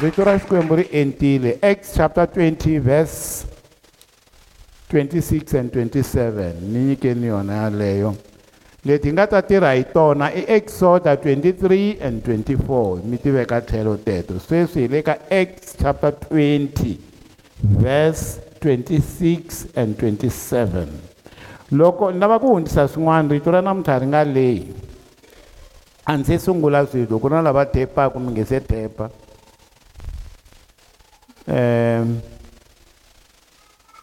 rito ra xikwembu ri entile acts chapter 20 verse 26 and 27 ni nyikeni yona yaleyo. Leti hi nga ta tirha hi tona i exoda 23 and 24 mi ti veka tlhelo teto sweswi hi le ka acts chapter 20 verse 26 and 27 loko ni lava ku hundzisa swin'wana rito ra namuntlha ri nga lehi a ndzi se sungula swilo ku na lava tepaka mi nge se tepa um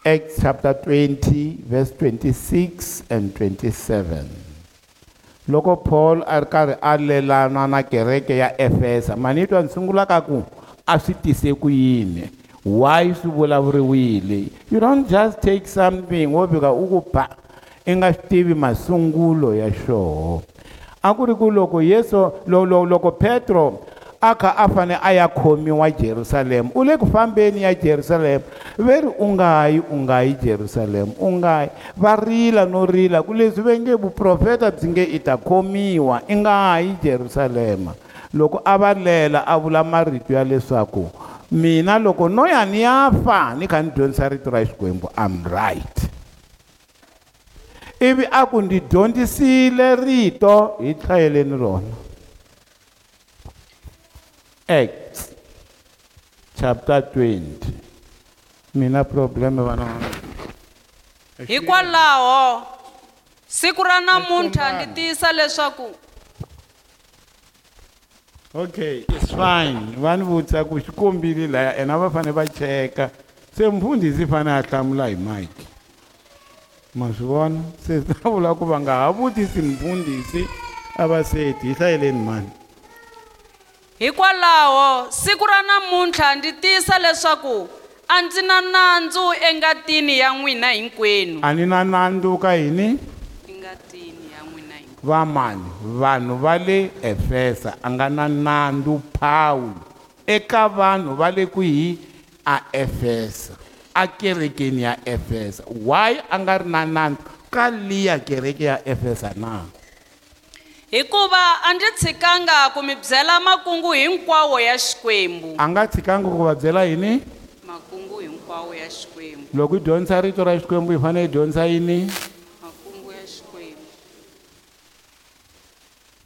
acts chapter 20 verse 26 and 27 loko paul a ri karhi a lelana na kereke ya efesa mani twa ni sungula ka ku a swi tise ku yini? Why swi vulavuriwile? You don't just take something wo fika u ku ba i nga swi tivi masungulo ya xoho. A ku ri ku loko yesu loko petro a kha a fane a ya khomiwa jerusalema u le ku fambeni ya jerusalema ve ri u nga yi u nga yi jerusalema u nga yi va rila no rila ku leswi ve nge vuprofeta byi nge i ta khomiwa i nga yi jerusalema loko a va lela a vula marito ya leswaku mina loko no ya ni ya fa ni kha ni dyondzisa rito ra xikwembu am right. Ivi a ku ndzi dyondzisile rito hi tlhayeleni rona acts chapter 20 mina problem vana hikwalaho siku ra namuntlha ni tiyisa leswaku okay it's fine. Va ni vutisa ku xi kombile laya ena va fanele va cheka. Se mfundhisi fanele a hlamula hi mike ma swi vona? Se ta vula ku va nga ha vutisi mfundhisi a va seti hi hlayeleni mani hikwalaho siku ra namuntlha ndzi tiyisa leswaku a ndzi na nandzu engatini ya n'wina hinkwenu. A ni na nandzu ka yini engatini ya n'wina hinkwenu va mani? Vanhu va le efesa a nga na nandzu pawulo eka vanhu va le kwihi a efesa a kerekeni ya efesa. Why a nga ri na nandzu? Ka liya kereke ya efesa na hikuva a ndzi tshikanga ku mi byela makungu hinkwawo ya xikwembu. A nga tshikanga ku va byela yini? Makungu hinkwawo ya xikwembu. Loko hi dyondzisa rito ra xikwembu hi fanele hi dyondzisa yini? Makungu ya xikwembu.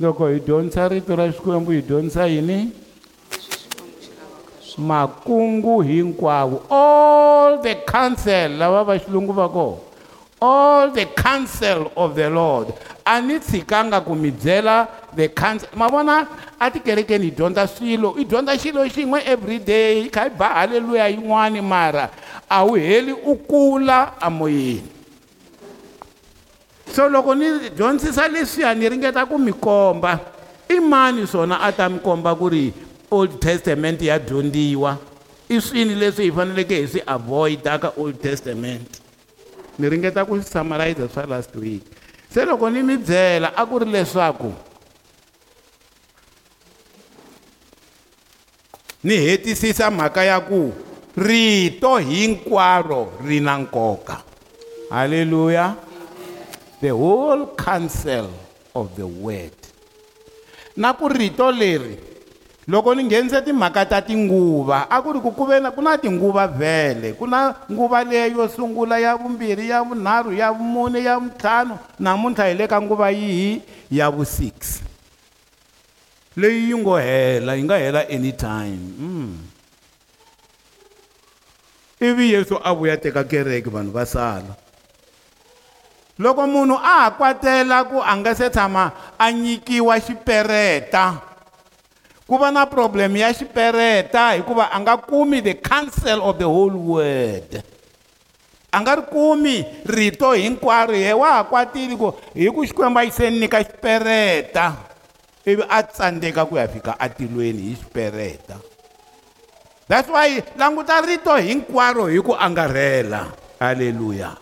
Loko hi dyondzisa rito ra xikwembu hi dyondzisa yini? Makungu hinkwawo. All the counsel lava va xilungu va koho all the counsel of the lord a ni tshikanga ku mi byela the counsel ma vona a tikerekeni hi dyondza swilo i dyondza xilo xin'we everyday hi kha hi ba halleluya yin'wani mara. A wu heli u kula amoyeni so loko ni dyondzisa leswiya ni ringeta ku mi komba i mani swona a ta mi komba ku ri old testament ya dyondziwa i swini leswi hi faneleke hi swi avoida ka old testament? Ni ringeta ku summarize swa last week se loko ni mi byela a ku ri leswaku ni hetisisa mhaka ya ku rito hinkwaro ri na nkoka. Halleluya the whole counsel of the word. Na ku rito leri loko ni nghenise timhaka ta tinguva a ku ri ku ku ve na ku na tinguva vhele ku na nguva leyi yo sungula ya vumbirhi ya vunharhu ya vumune ya vutlhanu namuntlha hi le ka nguva yihi? Ya vu six leyi yi ngo hela yi nga hela anytime mm. ivi yesu a vuya teka kereke vanhu va sala. Loko munhu a ha kwatela ku a nga se tshama a nyikiwa xipereta ku va na problem ya xipereta hikuva a nga kumi the counsel of the whole word a nga ri kumi rito hinkwaro ye wa ha kwatile ku hi ku xikwembu a yi se nyika xipereta ivi a tsandzeka ku ya fika atilweni hi xipereta that's why languta rito hinkwaro hi ku angarhela. Halleluya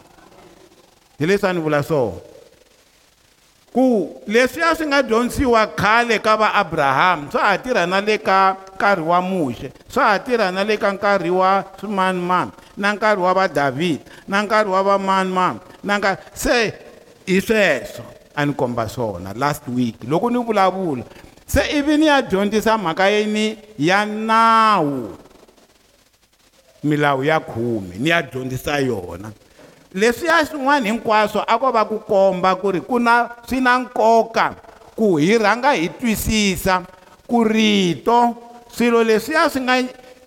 hi leswi a ni vula swona ku leswiya swi nga dyondzisiwa khale ka va abrahamu swa ha tirha na le ka nkarhi wa muxe swa ha tirha na le ka nkarhi wa swimanimani na nkarhi wa va davhida na nkarhi wa va manimani na nkarhi se hi sweswo a ni komba swona last week. Loko ni vulavula se ivi ni ya dyondzisa mhaka yini ya nawu milawu ya khume ni ya dyondzisa yona. Leswiya swin'wana hinkwaswo a ko va ku komba ku ri ku na swi na nkoka ku hi rhanga hi twisisa ku rito. Swilo leswiya swi nga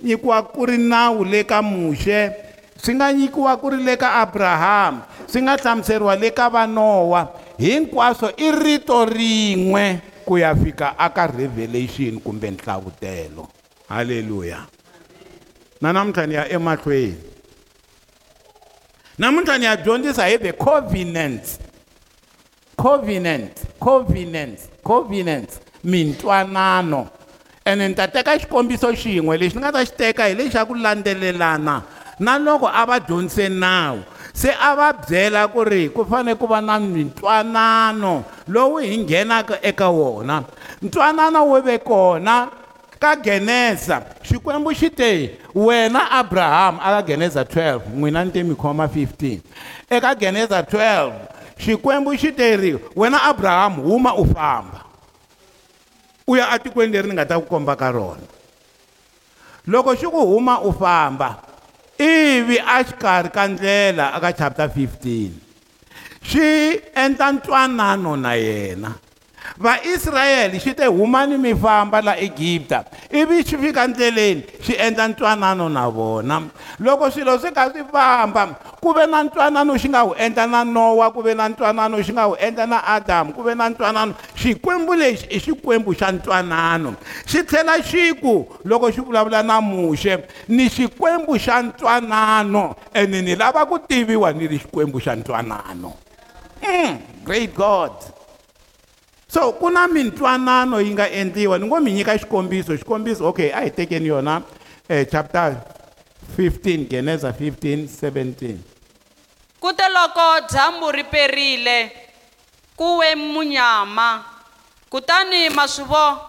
nyikiwa ku ri nawu le ka muxe swi nga nyikiwa ku ri le ka abrahamu swi nga hlamuseriwa le ka vanowa. Hinkwaswo i rito rin'we ku ya fika aka revelation kumbe nhlavutelo halleluya na namuntlha ni ya emahlweni. Namuntlha ni ya dyondzisa hi the covenant. Covenant covenant covenant. Mintwanano. Ene ni ta teka xikombiso xin'we lexi ni nga ta xi teka hi lexi xa ku landzelelana. Na loko a va dyondzise nawu se a va byela ku ri ku fanele ku va na mintwanano lowu hi nghenaka eka wona. Ntwanano wu ve kona ka genesa xikwembu xi te wena abrahamu aka genesa 12 n'wina ni te mi khoma 15 eka genesa 12 xikwembu xi te ri wena abrahamu huma u famba. U ya atikweni leri ni nga ta ku komba ka rona. Loko xi ku huma u famba ivi exikarhi ka ndlela aka chapter 15 xi endla ntwanano na yena. Vaisrayele xi te humani mi famba la egipta ivi xi fika ndleleni xi endla ntwanano na vona. Loko swilo swi kha swi famba ku ve na ntwanano xi nga wu endla na nowa ku ve na ntwanano xi nga wu endla na adamu ku ve na ntwanano xikwembu lexi i xikwembu xa ntwanano. Xi tlhela xi ku loko xi vulavula na muxe ni xikwembu xa ntwanano ene ni lava ku tiviwa ni ri xikwembu xa ntwanano. Mm, great god. So ku na mintwanano yi nga endliwa. Ni ngo mi nyika xikombiso. Xikombiso okay a hi tekeni yona eh, chapter 15 geneza 15 17 ku te loko dyambu ri perile ku we munyama. Kutani maswivo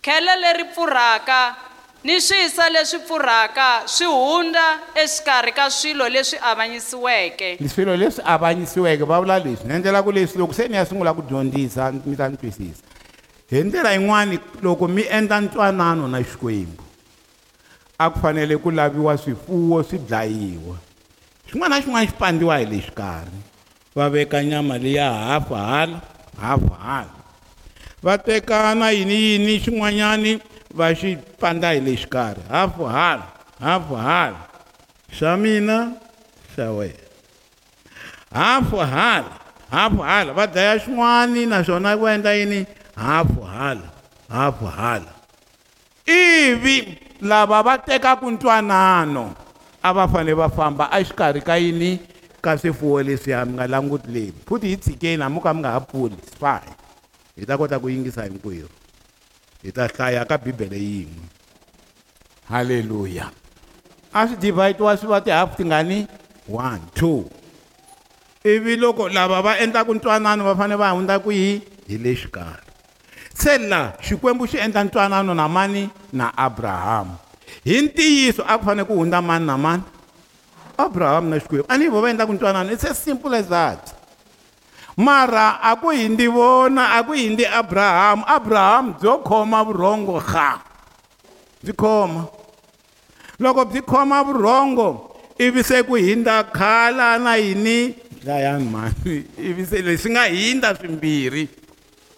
khele leri pfurhaka ni swisa leswi pfurhaka swi hundza exikarhi ka swilo leswi avanyisiweke. Swilo leswi avanyisiweke va vula leswi ni endlela ku leswi loko se ni ya sungula ku dyondzisa mi ta ni twisisa. Hi ndlela yin'wani loko mi endla ntwanano na xikwembu a ku fanele ku laviwa swifuwo swi dlayiwa. Xin'wana na xin'wana xi pandiwa hi le xikarhi. Va veka nyama leya hafa hala hafa hala va teka na yini yini xin'wanyani hafu hala hafu hala xa mina xa wena hafu hala hafu hala va dlaya xin'wani naswona ku endla yini hafu hala hafu hala ivi lava va tekaka ntwanano a va fanele va famba exikarhi ka yini ka swifuwo leswiya mi nga languti leyi futhi hi tshikeni hambi ka mi nga ha pfuli fine hi ta kota ku yingisa hinkwerhu hi ta hlaya ka bibele yin'we halleluya a swi divhayitiwa swi va tihafu tingani one two. Ivi loko lava va endlaka ntwanano va fanele va hundza kwihi hi le xikarhi se la xikwembu xi endla ntwanano na mani? Na abrahamu hi ntiyiso a ku fanele ku hundza mani na mani? Abrahamu na xikwembu. A ni vo va endlaka ntwanano? It's as simple as that mara a ku hindzi vona a ku hindzi abrahamu abrahamu byo khoma vurhongo ha byi khoma loko byi khoma vurhongo ivi se ku hindza khala na yini? Dlayani mani ivi se leswi nga hindza swimbirhi.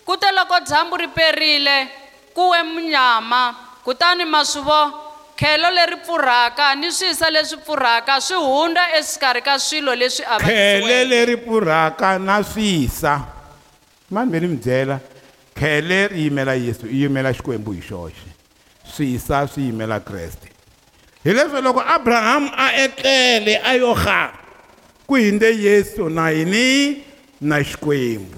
Ku te loko dyambu ri perile ku we munyama kutani maswivo khelo leri pfurhaka ni swisa leswi pfurhaka swi hundza exikarhi ka swilo leswi khele avanyisiweke leri pfurhaka na swisa. Mani ve ni mi byela? Khele ri yimela yesu i yimela xikwembu hi xoxe. Swisa swi yimela kreste. Hi leswo loko abrahamu a etlele a yo ga ku hindze yesu na hini na xikwembu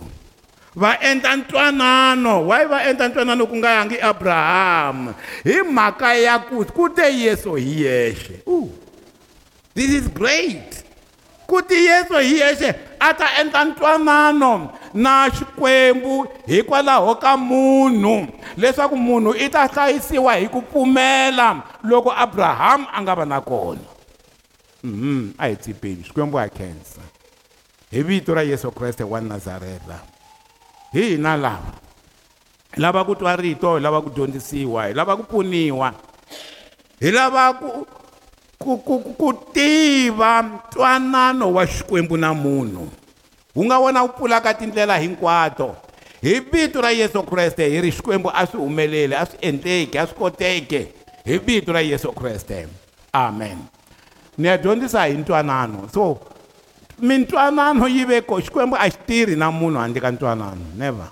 va endla ntwanano. Why va endla ntwanano ku nga yangi abrahamu hi mhaka ya ku ku te yesu hi yexe. Ooh, this is great. Ku ti yesu hi yexe a ta endla ntwanano na xikwembu hikwalaho ka munhu. Leswaku munhu i ta hlayisiwa hi ku pfumela loko abrahamu a nga va na kona. Mhm a hi tsipeni xikwembu a khensa. Hi vito ra yesu kreste wa nazareta hi hina lava lava ku twa rito hi lava ku dyondzisiwa hi lava ku pfuniwa hi lava ku ku ku ku tiva ntwanano wa xikwembu na munhu. Wu nga wona wu pfulaka tindlela hinkwato. Hi vito ra yesu kreste hi ri xikwembu a swi humeleli a swi endleki a swi koteke hi vito ra yesu kreste. Amen. Ni ya dyondzisa hi ntwanano. So mintwanano yi ve ko xikwembu a xi tirhi na munhu handle ka ntwanano never.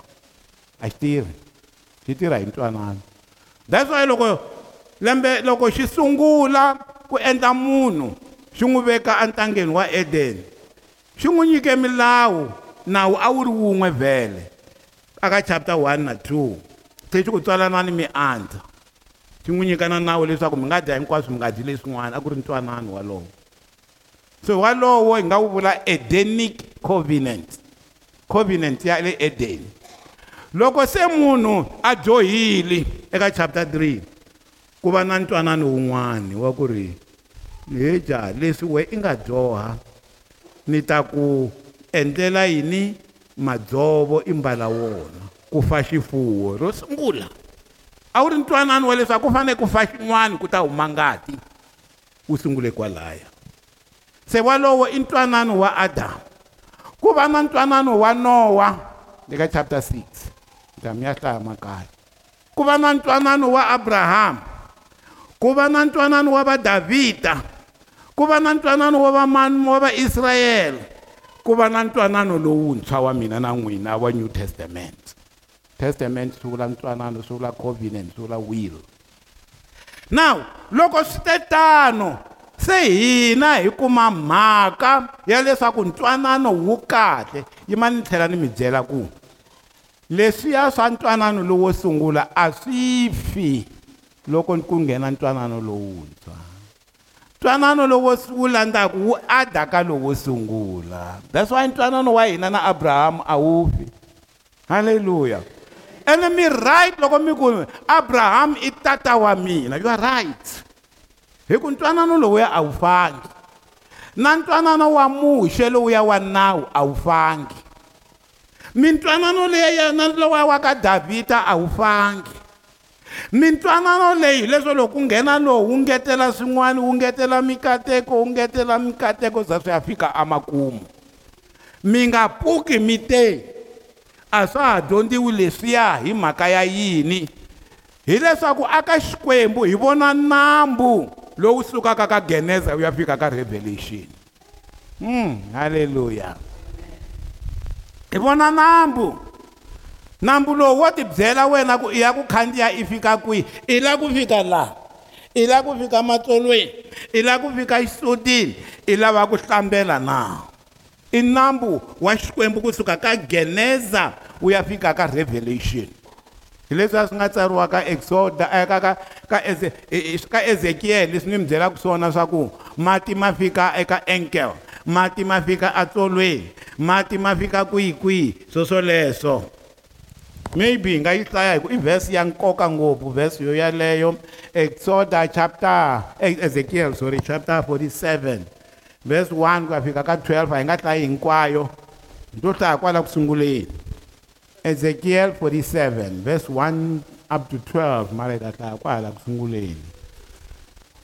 A xi tirhi xi tirha hi ntwanano. That's why loko lembe loko xi sungula ku endla munhu xi n'wi veka entangeni wa eden xi n'wi nyike milawu nawu a wu ri wun'we vhele aka chapter 1 na 2 se xi ku tswalanani miandza xi n'wi nyika na nawu leswaku mi nga dya hinkwaswo mi nga dyi leswin'wana a ku ri ntwanano walowo so walowo hi nga wu vula edenic covenant. Covenant ya le eden. Loko se munhu a dyohile eka chapter 3 ku va na ntwanano wun'wani wa ku ri he jaha leswi we i nga dyoha ni ta ku endlela yini? Madzovo i mbala wona ku fa xifuwo ro sungula a wu ri ntwanano wa leswaku ku fanele ku fa xin'wana ku ta huma ngati wu sungule kwalaya. Se walowo i ntwanano wa adamu ku va na ntwanano wa nowa. Eka chapter 6 ta mi ya hlaya makaya ku va na ntwanano wa abrahamu ku va na ntwanano wa vadavhida ku va na ntwanano wa vamani wa vaisrayele ku va na ntwanano lowuntshwa wa mina na n'wina wa new testament. Testament swi vula ntwanano swi vula covenant swi vula will. Now loko swi te tano se hina hi kuma mhaka ya leswaku ntwanano wu kahle. Yima ni tlhela ni mi byela ku leswiya swa ntwanano lowo sungula a swi fi loko ku nghena ntwanano lowuntshwa. Ntwanano lowo wu landzaka wu ada ka lowo sungula. That's why ntwanano wa hina na abrahamu a wu fi. Halleluya ene mi right loko mi ku abrahamu i tata wa mina. You are right. Hi ku ntwanano lowuya a wu fangi na ntwanano wa muxe lowuya wa nawu a wu fangi mintwanano leya na lowa wa ka davhida a wu fangi mintwanano leyi leswo loko ku nghena lowu wu ngetela swin'wana wu ngetela mikateko wu ngetela mikateko za swi ya fika emakumu. Mi nga pfuki mi te. A swa ha dyondziwi leswiya hi mhaka ya yini? Hileswaku aka xikwembu hi vona nambu lowu sukaka ka geneza wu ya fika ka revelation. Mm, halleluya hi vona nambu. Nambu lowu wo tibyela wena ku i ya ku khandziya i fika kwihi i la? Ku fika laha i la ku fika matsolweni i la ku fika xisutini i lava ku hlambela na? I nambu wa xikwembu kusuka ka geneza wu ya fika ka revelation. Hi leswi a swi nga tsariwa ka exoda ka ka ka eze ka ezekiyele leswi ni mi byelaka swona swa ku mati ma fika eka enkel mati ma fika atsolweni mati ma fika kwihi kwihi swo swoleswo maybe hi nga yi hlaya hi ku i vhesi ya nkoka ngopfu vhesi yo yaleyo. Exoda chapter ezekiel sorry chapter 47 verse 1 ku ya fika ka 12 a hi nga hlayi hinkwayo. Hi to hlaya kwala ku sunguleni ezekiel 47 verse 1 up to 12 mara hi ta hlaya kwala ku sunguleni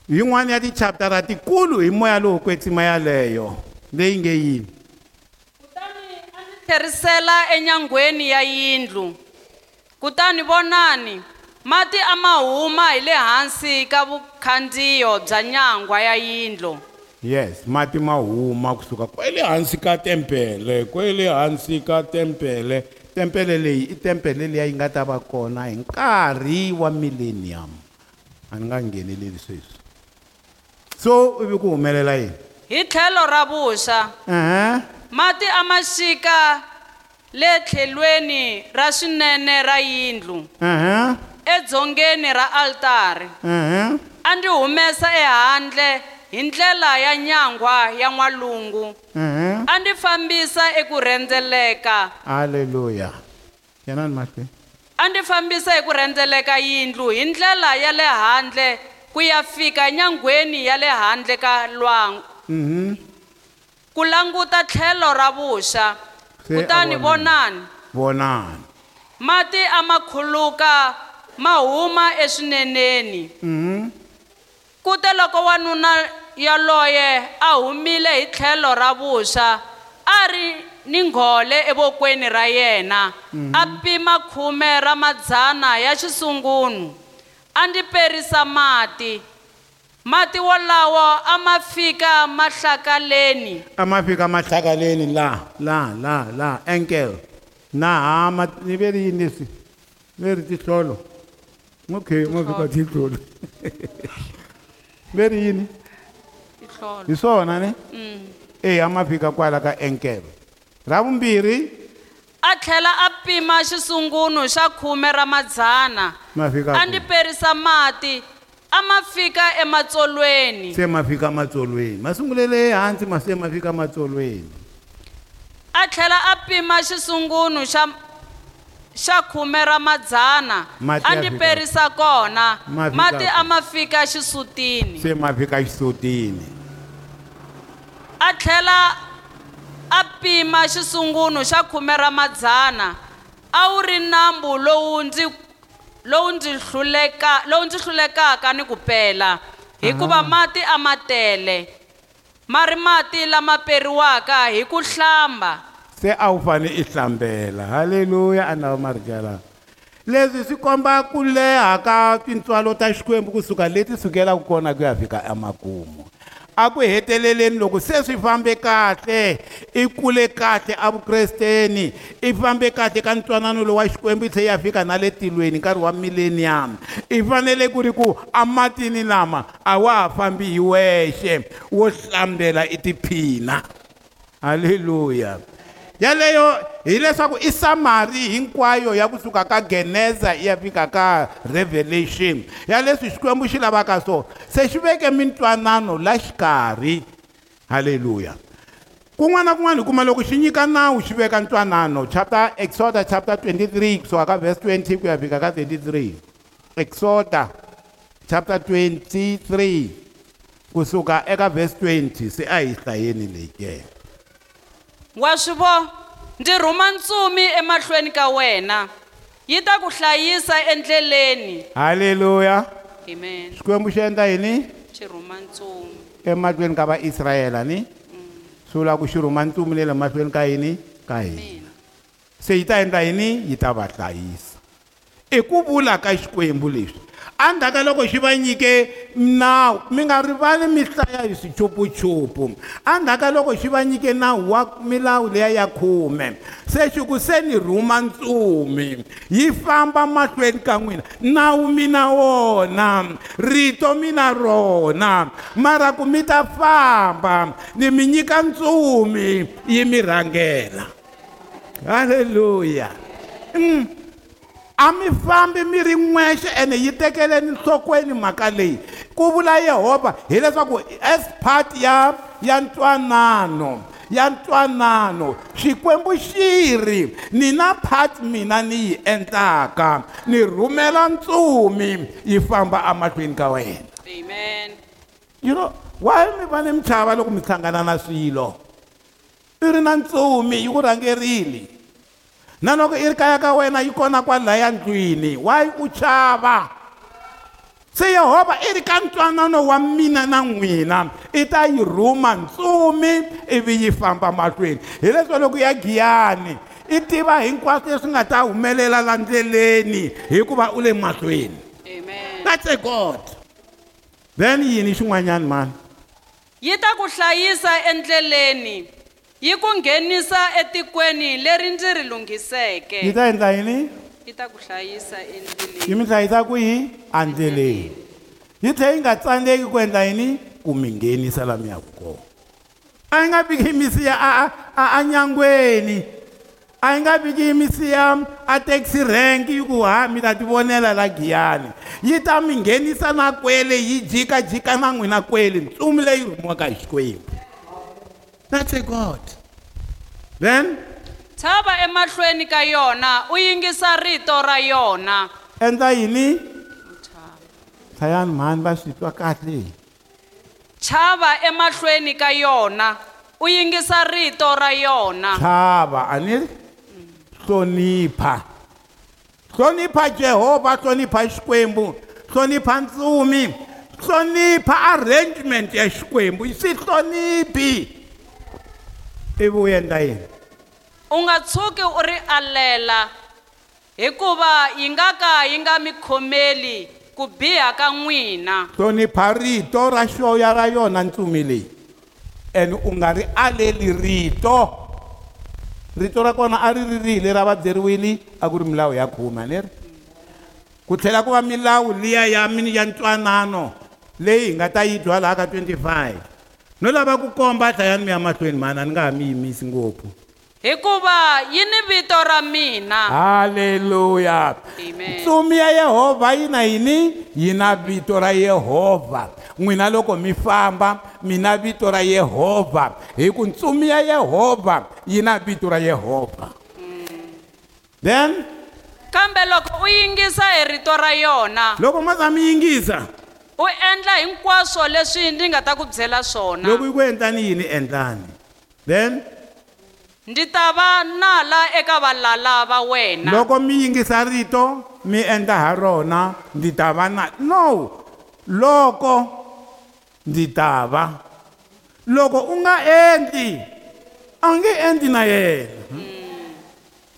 yin'wana ya tichaptara tikulu hi moya lowu kwetsima yaleyo leyi nge yini kutani a ndzi tlherisela enyangweni ya yindlu. Kutani vonani mati a ma huma hi le hansi ka vukhandziyo bya nyangwa ya yindlu. Yes mati ma huma kusuka kwele hansi ka tempele kwele hansi ka tempele. Tempele leyi i tempele leyi yi nga ta va kona hi nkarhi wa millennium. A ni nga ngheneleli sweswi. So ivi ku humelela yini? Hi tlhelo ra vuxa mati a ma xika le tlhelweni ra swinene ra yindlu. Edzongeni ra altare. Ehe a ndzi humesa ehandle hi ndlela ya nyangwa ya n'walungu. Ehe a ndzi fambisa eku rhendzeleka. Halleluya yanani mahlweni a ndzi fambisa hi ku rhendzeleka yindlu hi ndlela ya le handle ku ya fika nyangweni ya le handle ka lwangu. Mhm. Ku languta tlhelo ra vuxa kutani vona. vonani. Vonani. Mati a ma khuluka ma huma eswineneni. Mhm. kute loko wanuna yaloye a humile hi tlhelo ra vuxa a ri ni nghole evokweni ra yena. A pima khume ra madzana ya xisungunu a ndzi perisa mati. Mati wolawo a ma fika mahlakaleni. A ma fika mahlakaleni la la la la enkel. Na hama ni ve ri yini leswi ve ri tihlolo okay mo fika tihlolo ve ri yini? Hi swona ne e a ma fika kwala ka enkel ra vumbirhi a tlhela a pima xisungunu xa khume ra madzana. A ndzi perisa mati a ma fika ematsolweni. Se ma fika matsolweni. Ma sungulele ehansi ma se ma fika matsolweni. A tlhela a pima xisungunu xa xa khume ra madzana. A ndzi perisa kona. Mati a ma fika xisutini. Se ma fika xisutini a tlhela a pima xisungunu xa khume ra madzana a wu ri nambu lowu ndzi lowu ndzi hluleka lowu ndzi hlulekaka ni ku pela hikuva mati a ma tele ma ri mati lama periwaka hi ku hlamba. Se a wu fane i hlambela. Halleluya a na marigala leswi swi komba ku leha ka tintswalo ta xikwembu kusuka leti sukelaka kona ku ya fika emakumu. A ku heteleleni loko se swi fambe kahle i kule kahle avukresteni i fambe kahle ka ntwanano lowu wa xikwembu i tlhe ya fika na le tilweni nkarhi wa millennium i fanele ku ri ku amatini lama a wa ha fambi hi wexe wo hlambela i tiphina halleluya yaleyo hileswaku i samari hinkwayo ya kusuka ka geneza ya fika ka revelation. Ya leswi xikwembu xi lavaka swona se xi veke mintwanano la xikarhi. Halleluya kun'wana na kun'wana hi kuma loko xi nyika nawu xi veka ntwanano chapter exoda chapter 23 kusuka ka verse 20 ku ya fika ka 33 exoda chapter 23 kusuka eka verse 20 se a hi hlayeni leyi ke. Wa swi vo ndzi rhuma ntsumi emahlweni ka wena. Yi ta ku hlayisa endleleni. Halleluya amen. Xikwembu xi endla yini? Xi rhuma ntsumi. Emahlweni ka vaisrayela ni? Swi vula ku xi rhuma ntsumi le le mahlweni ka yini? Ka hina. Se yi ta endla yini? Yi ta va hlayisa. I ku vula ka xikwembu leswi endzhaku ka loko xi va nyike nawu mi nga rivali mi hlaya hi swichupuchupu endzhaku ka loko xi va nyike nawu wa milawu leya ya khume. Se xi ku se ni rhuma ntsumi yi famba mahlweni ka n'wina. Nawu mina wona rito mina rona mara ku mi ta famba ni mi nyika ntsumi yi mi rhangela. Halleluya Mm. A mi fambi mi ri n'wexe ene yi tekeleni nhlokweni mhaka leyi. Ku vula yehovha hileswaku as part ya ya ntwanano ya ntwanano xikwembu xi ri ni na part mina ni yi endlaka ni rhumela ntsumi yi famba emahlweni ka wena. Amen. You know why mi va ni mi chava loko mi hlangana na swilo? I ri na ntsumi yi ku rhangerile. Na loko i ri kaya ka wena yi kona kwalaya ndlwini why u chava se yehovha i ri ka ntwanano wa mina na n'wina. I ta yi rhuma ntsumi ivi yi famba mahlweni. Hi leswo loko ya giyani i tiva hinkwaswo leswi nga ta humelela la ndleleni hikuva u le mahlweni. Amen. That's a god. Then yini xin'wanyani mani yi ta ku hlayisa endleleni. Yi ku nghenisa etikweni leri ndzi ri yi lunghiseke ta endla yini? Yi ta ku hlayisa yi endleleni mi hlayisa ku yi endleleni. Yi tlhela yi nga tsandzeki ku endla yini? Ku mi nghenisa la mi yaka kona. A yi nga viki misiya a, a, a, a nyangweni. A yi nga viki misiya a taxi rank yi ku ha mi ta ti vonela la giyani. Yi ta mi nghenisa na kwele yi jikajika na n'wina kwele. Ntsumi leyi rhumiwaka hi xikwembu that's a god. Then tshava emahlweni ka yona u yingisa rito ra yona. endla yini? Hlayani mhani va swi twa kahle. Chava emahlweni ka yona u yingisa rito ra yona. Chava a ni hlonipha. Hlonipha jehovha hlonipha xikwembu hlonipha ntsumi hlonipha arrangement ya xikwembu swi hloniphi ivi u endla yini u nga tshuki u ri alela hikuva yi nga ka yi nga mi khomeli ku biha ka n'wina. Hlonipha rito ra xoya ra yona ntsumi leyi. And u nga ri aleli rito. Rito ra kona a ri ri rihile ra va byeriwile a ku ri milawu ya khume a ni ri? Ku tlhela ku va milawu liya ya mini ya ntwanano leyi hi nga ta yi twa laha ka 25 no lava ku komba dlayani mi ya mahlweni mhani a ni nga ha mi yimisi ngopfu hikuva yi ni vito ra mina? Halleluya Amen. ntsumi ya yehovha yi na yini? Yi na vito ra yehovha n'wina loko mi famba mi na vito ra yehovha hi ku ntsumi ya yehovha yi na vito ra yehovha then kambe loko u yingisa hi rito ra yona? Loko ma za mi yingisa u endla hinkwaswo leswi ndzi nga ta ku byela swona. Loko yi ku endlani yini endlani? Then ndzi ta va nala eka valala va wena. loko mi yingisa rito mi endla ha rona ndzi ta va na no loko ndzi ta va loko u nga endli a nge endli na yena.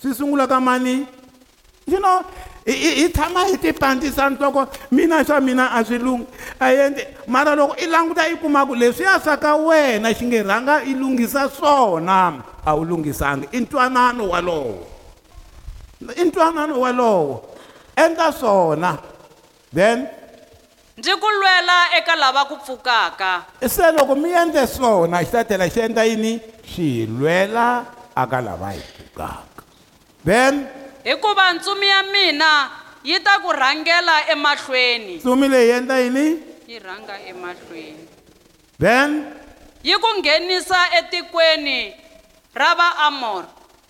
Swi sungula ka mani? You know hi- tshama hi tipandisa nhloko. Mina swa mina a swi lungi a endli mara loko i languta i kuma ku leswiya swa ka wena xi nge rhanga i lunghisa swona a wu lunghisangi i ntwanano walowo. I ntwanano walowo. Endla swona then ndzi ku lwela eka lava ku pfukaka. Se loko mi endle swona xi ta tlhela xi endla yini? Xi hi lwela aka lava hi pfukaka. Then hikuva ntsumi ya mina yi ta ku rhangela emahlweni. Ntsumi leyi endla yini? Yi rhanga emahlweni. Then yi ku nghenisa etikweni ra vaamor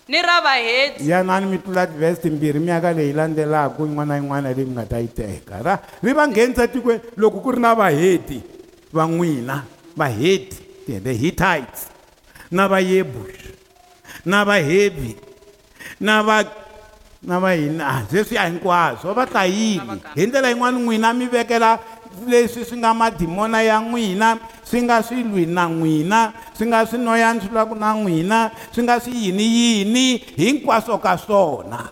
ni ra vaheti. yanani mi tlula tivhesi timbirhi miyaka leyi landzelaka yin'wana na yin'wana leyi mi nga ta yi teka. Ra ri va nghenisa tikweni loko ku ri na vaheti va n'wina vaheti the- hittites na vayebush na vahevi na va na va yini? A sweswiya hinkwaswo va ta yini hi ndlela yin'wana n'wina mi vekela leswi swi nga madimona ya n'wina swi nga swi lwi na n'wina swi nga swi noyani swi lwaku na n'wina swi nga swi yini yini hinkwaswo ka swona.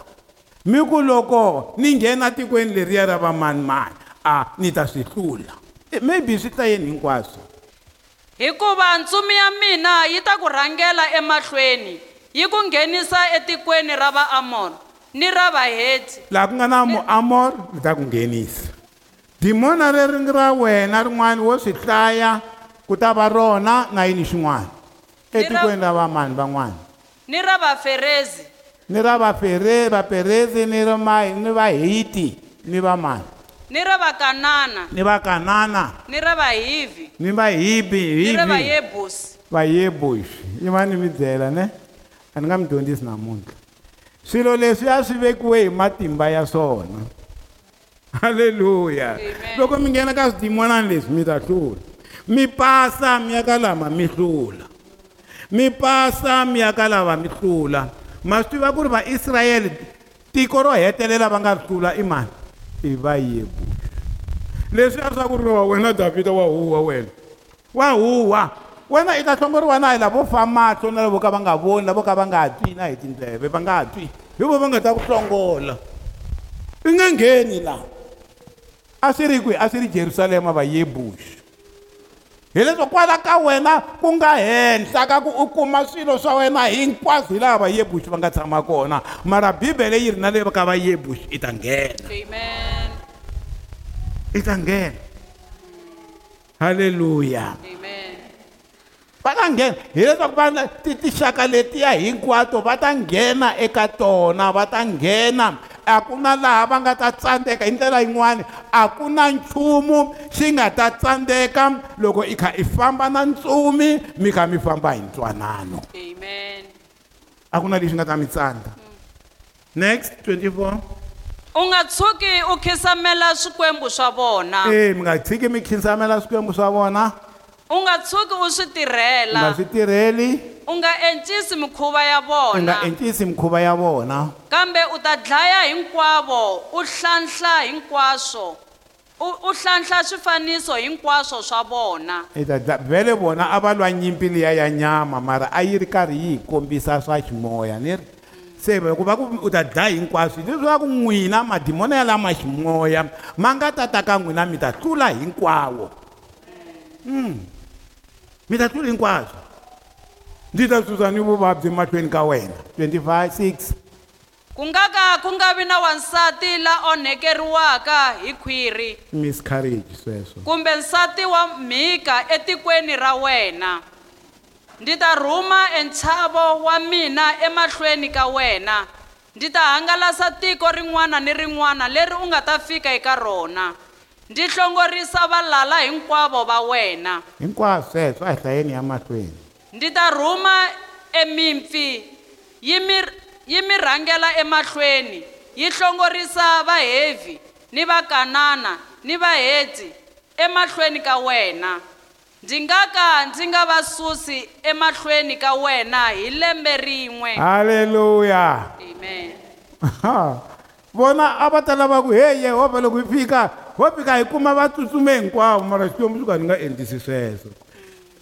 Mi ku loko ni nghena tikweni leriya ra vamanimani a ni ta swi hlula. Eh, maybe swi ta yini hinkwaswo? Hikuva ntsumi ya mina yi ta ku rhangela emahlweni yi ku nghenisa etikweni ra vaamor ni ra vaheti. Laha ku nga na muamor ni ta ku nghenisa. Dimona leri ngi ra wena rin'wana wo swi hlaya ku ta va rona na yini xin'wana? Etikweni ra vamani van'wana? Ni ra vaferezi. Ni ra vafere vaperezi ni ra ma ni vahiti ni vamani ni ra vakanana. Ni vakanana ni ra vahivi. Ni vahibi ni ra hivi vayebusi vayebushi yima ni mi byela ne? A ni nga mi dyondzisi namuntlha swilo leswi a swi vekiwe hi matimba ya swona. Halleluya loko mi nghena ka swidimonani leswi mi ta hlula. Mi pasa mi ya ka lama mi hlula. Mi pasa mi ya ka lava mi hlula. Ma swi tiva ku ri vaisrayele tiko ro hetelela va nga ri hlula i mani? I vayebushi leswiya swa ku ri wa wena davhida wa huwa wena? Wa huwa wena i ta hlongoriwa na hi lavo fa mahlo na lavo ka va nga voni lavo ka va nga twi na hi tindleve va nga twi. Hi vo va nga ta ku hlongola. I nge ngheni laha a swi ri kwihi a swi ri jerusalema vayebushi hi leswo kwala ka wena ku nga henhla ka ku u kuma swilo swa wena hinkwaswo hi laha vayebushi va nga tshama kona. Mara bibele yi ri na le ka vayebushi i ta nghena. Amen. I ta nghena. Halleluya amen. Va ta nghena hi leswaku va ti tixaka letiya hinkwato va ta nghena eka tona va ta nghena. A ku na laha va nga ta tsandzeka hi ndlela yin'wani a ku na nchumu xi nga ta tsandzeka loko i kha i famba na ntsumi mi kha mi famba hi ntwanano. Amen. A ku na lexi nga ta mi tsandza. Next 24 u nga tshuki u khisamela swikwembu swa vona. E mi nga tshiki mi khinsamela swikwembu swa vona. U nga tshuki u swi u nga tirhela swi tirheli u nga encisi mikhuva ya u nga vona. encisi mikhuva ya vona. Kambe u ta dlaya hinkwavo u hlanhla hinkwaswo. U u hlanhla swifaniso hinkwaswo swa vona. I ta dla- vhele vona a va lwa nyimpi liya ya nyama mara a yi ri karhi yi hi kombisa swa ximoya ni ri? Se loko va ku u ta dlaya hinkwaswo leswaku n'wina madimoni ya lama ximoya ma nga ta ta ka n'wina mi ta tlula hinkwawo Mm. Mi ta tlula hinkwaswo. Ndzi ta susa ni vuvabyi mahlweni ka wena. 25 6 ku nga ka ku nga vi na wansati la onhekeriwaka hi khwiri. Miscarriage sweswo. Kumbe nsati wa mhika etikweni ra wena. Ndzi ta rhuma entshavo wa mina emahlweni ka wena. Ndzi ta hangalasa tiko rin'wana ni rin'wana leri u nga ta fika eka rona. Ndzi hlongorisa valala hinkwavo va wena. Hinkwaswo sweswo a hi hlayeni ya mahlweni. Ndzi ta rhuma emimpfi yi mi yi mi rhangela emahlweni yi hlongorisa vahevhi ni vakanana ni vahedzi emahlweni ka wena. Ndzi nga ka ndzi nga va susi emahlweni ka wena hi lembe rin'we. Halleluya amen. Vona a va ta lava ku he yehovha loko hi fika ho fika hi kuma va tsutsume hinkwavo mara xikwembu xo ka ni nga endlisi sweswo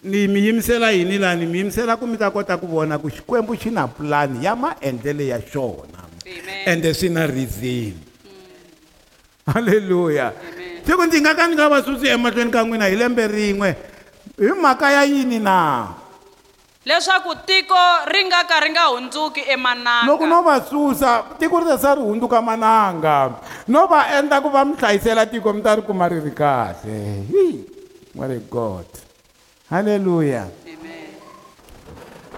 ni mi yimisela yini laha ni mi yimisela ku mi ta kota ku vona ku xikwembu xi na pulani ya maendlelo ya xona ende swi na. Reason halleluya siku ndzi nga ka ni nga va susi emahlweni ka n'wina hi lembe rin'we hi mhaka ya yini na leswaku tiko ri nga ka ri nga hundzuki loko emananga no va susa tiko ri ta sa ri hundzuka mananga. No va endla ku va mi hlayisela tiko mi ta ri kuma ri ri kahle. Hi what a god. Halleluya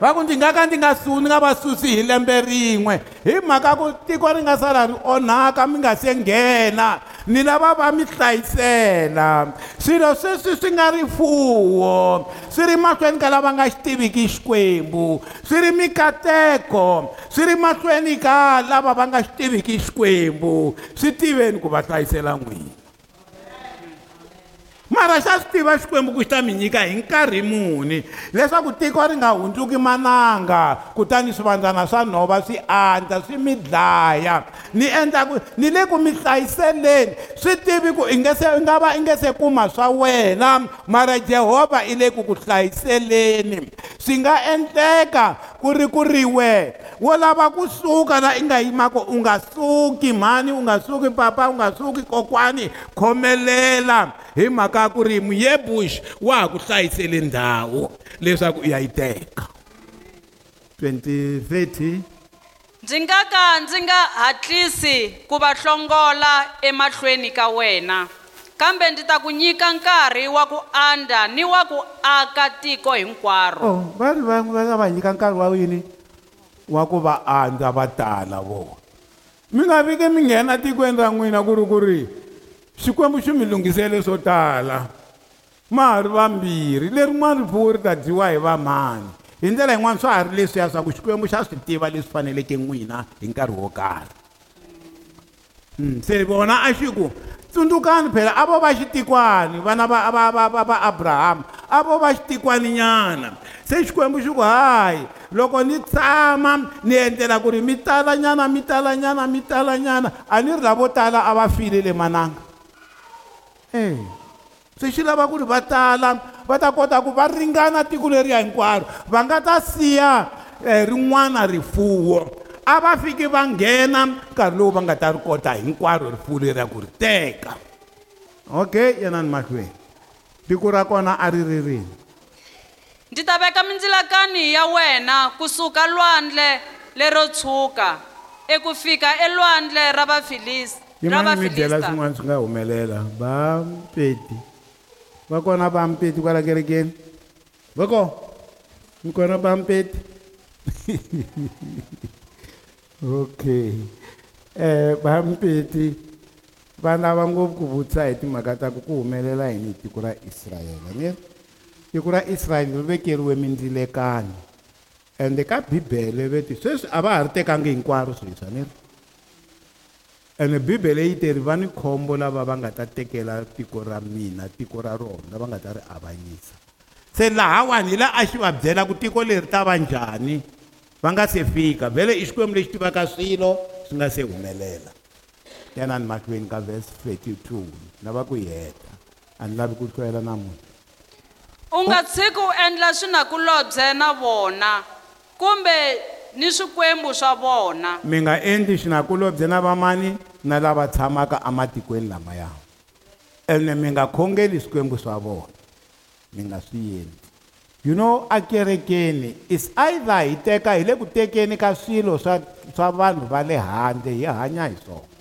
va ku ndzi nga ka ndzi nga su ni nga va susi hi lembe rin'we. Hi mhaka ku tiko ri nga sala ri onhaka mi nga se nghena. Ni lava va mi hlayisela. Swilo sweswi swi nga rifuwo swi ri mahlweni ka lava nga xi tiviki xikwembu. Swi ri mikateko. Swi ri mahlweni ka lava va nga xi tiviki xikwembu. Swi tiveni ku va hlayisela n'wina. Mara xa swi tiva xikwembu ku xi ta mi nyika hi nkarhi muni? Leswaku tiko ri nga hundzuki mananga kutani swivandzana swa nhova swi andza swi mi dlaya. Ni endla ku ni le ku mi hlayiseleni. Swi tivi ku i nge se i nga va i nge se kuma swa wena. Mara jehovha i le ku ku hlayiseleni. Swi nga endleka ku ri ku ri we wo lava ku suka la i nga yimako u nga suki mhani u nga suki papa u nga suki kokwani khomelela. Hi mhaka ya ku ri muyebush wa ha ku hlayisele ndhawu leswaku u ya yi teka. 2030 ndzi nga ka ndzi nga hatlisi ku va hlongola emahlweni ka wena. Kambe ndzi ta ku nyika nkarhi wa ku anda ni wa ku aka tiko hinkwaro. Oh va ri va va nga va nyika nkarhi wa yini wa ku va andza va tala vona mi nga vike mi nghena tikweni ra n'wina ku ri ku ri xikwembu xi mi lunghisele swo tala. Ma ha ri vambirhi lerin'wana rifuwo ri ta dyiwa hi vamhani hi ndlela yin'wana swa ha ri leswiya swa ku xikwembu xa swi tiva leswi faneleke n'wina hi nkarhi wo karhi. Mm, se vona a xi ku tsundzukani phela a vo va xitikwani vana va va va va va abrahamu a vo va xitikwani nyana se xikwembu xi ku hayi loko ni tshama ni endlela ku ri mi talanyana mi talanyana mi talanyana a ni ri lavo tala a va file le mananga. E se xi lava ku ri va tala va ta kota ku va ringana tiko leriya hinkwaro va nga ta siya um rin'wana rifuwo a va fiki va nghena nkarhi lowu va nga ta ri kota hinkwaro rifuwo leriya ku ri teka. Okay yanani mahlweni tiko ra kona a ri ri rini? Ndzi ta veka mindzilakani ya wena kusuka lwandle lero tshuka eku fika elwandle ra vafilis ra yimani mi byela vafilista swin'wana swi nga humelela? Va mpeti va kona va mpeti kwala kerekeni? Va ko? Mi kona va mpeti okay. Um va mpeti va ngopfu ku vutisa hi timhaka ta ku ku humelela yini hi tiko ra israyele ni tiko ra israyele ri vekeriwe mindzilekano ende ka bibele veti sweswi a va ha ri tekangi hinkwaro swilo swa ni ri ene bibele yi teri va ni khombo lava va nga ta tekela tiko ra mina tiko ra rona lava nga ta ri avanyisa se lahawani hi la a xi va byela ku tiko leri ta va njhani va nga se fika vhele i xikwembu lexi tivaka swilo swi nga se humelela yanani mahlweni ka verse 32 lava ku yi heta a ni lavi ku hlwela namuntlha u nga tshiki u endla swinakulobye na vona kumbe ni swikwembu swa vona mi nga endli xinakulobye na vamani na lava tshamaka ematikweni lamaya. Ene mi nga khongeli swikwembu swa vona mi nga swi endli you know akerekeni is either hi teka hi le ku tekeni ka swilo swa swa vanhu va le handle hi hanya hi swona.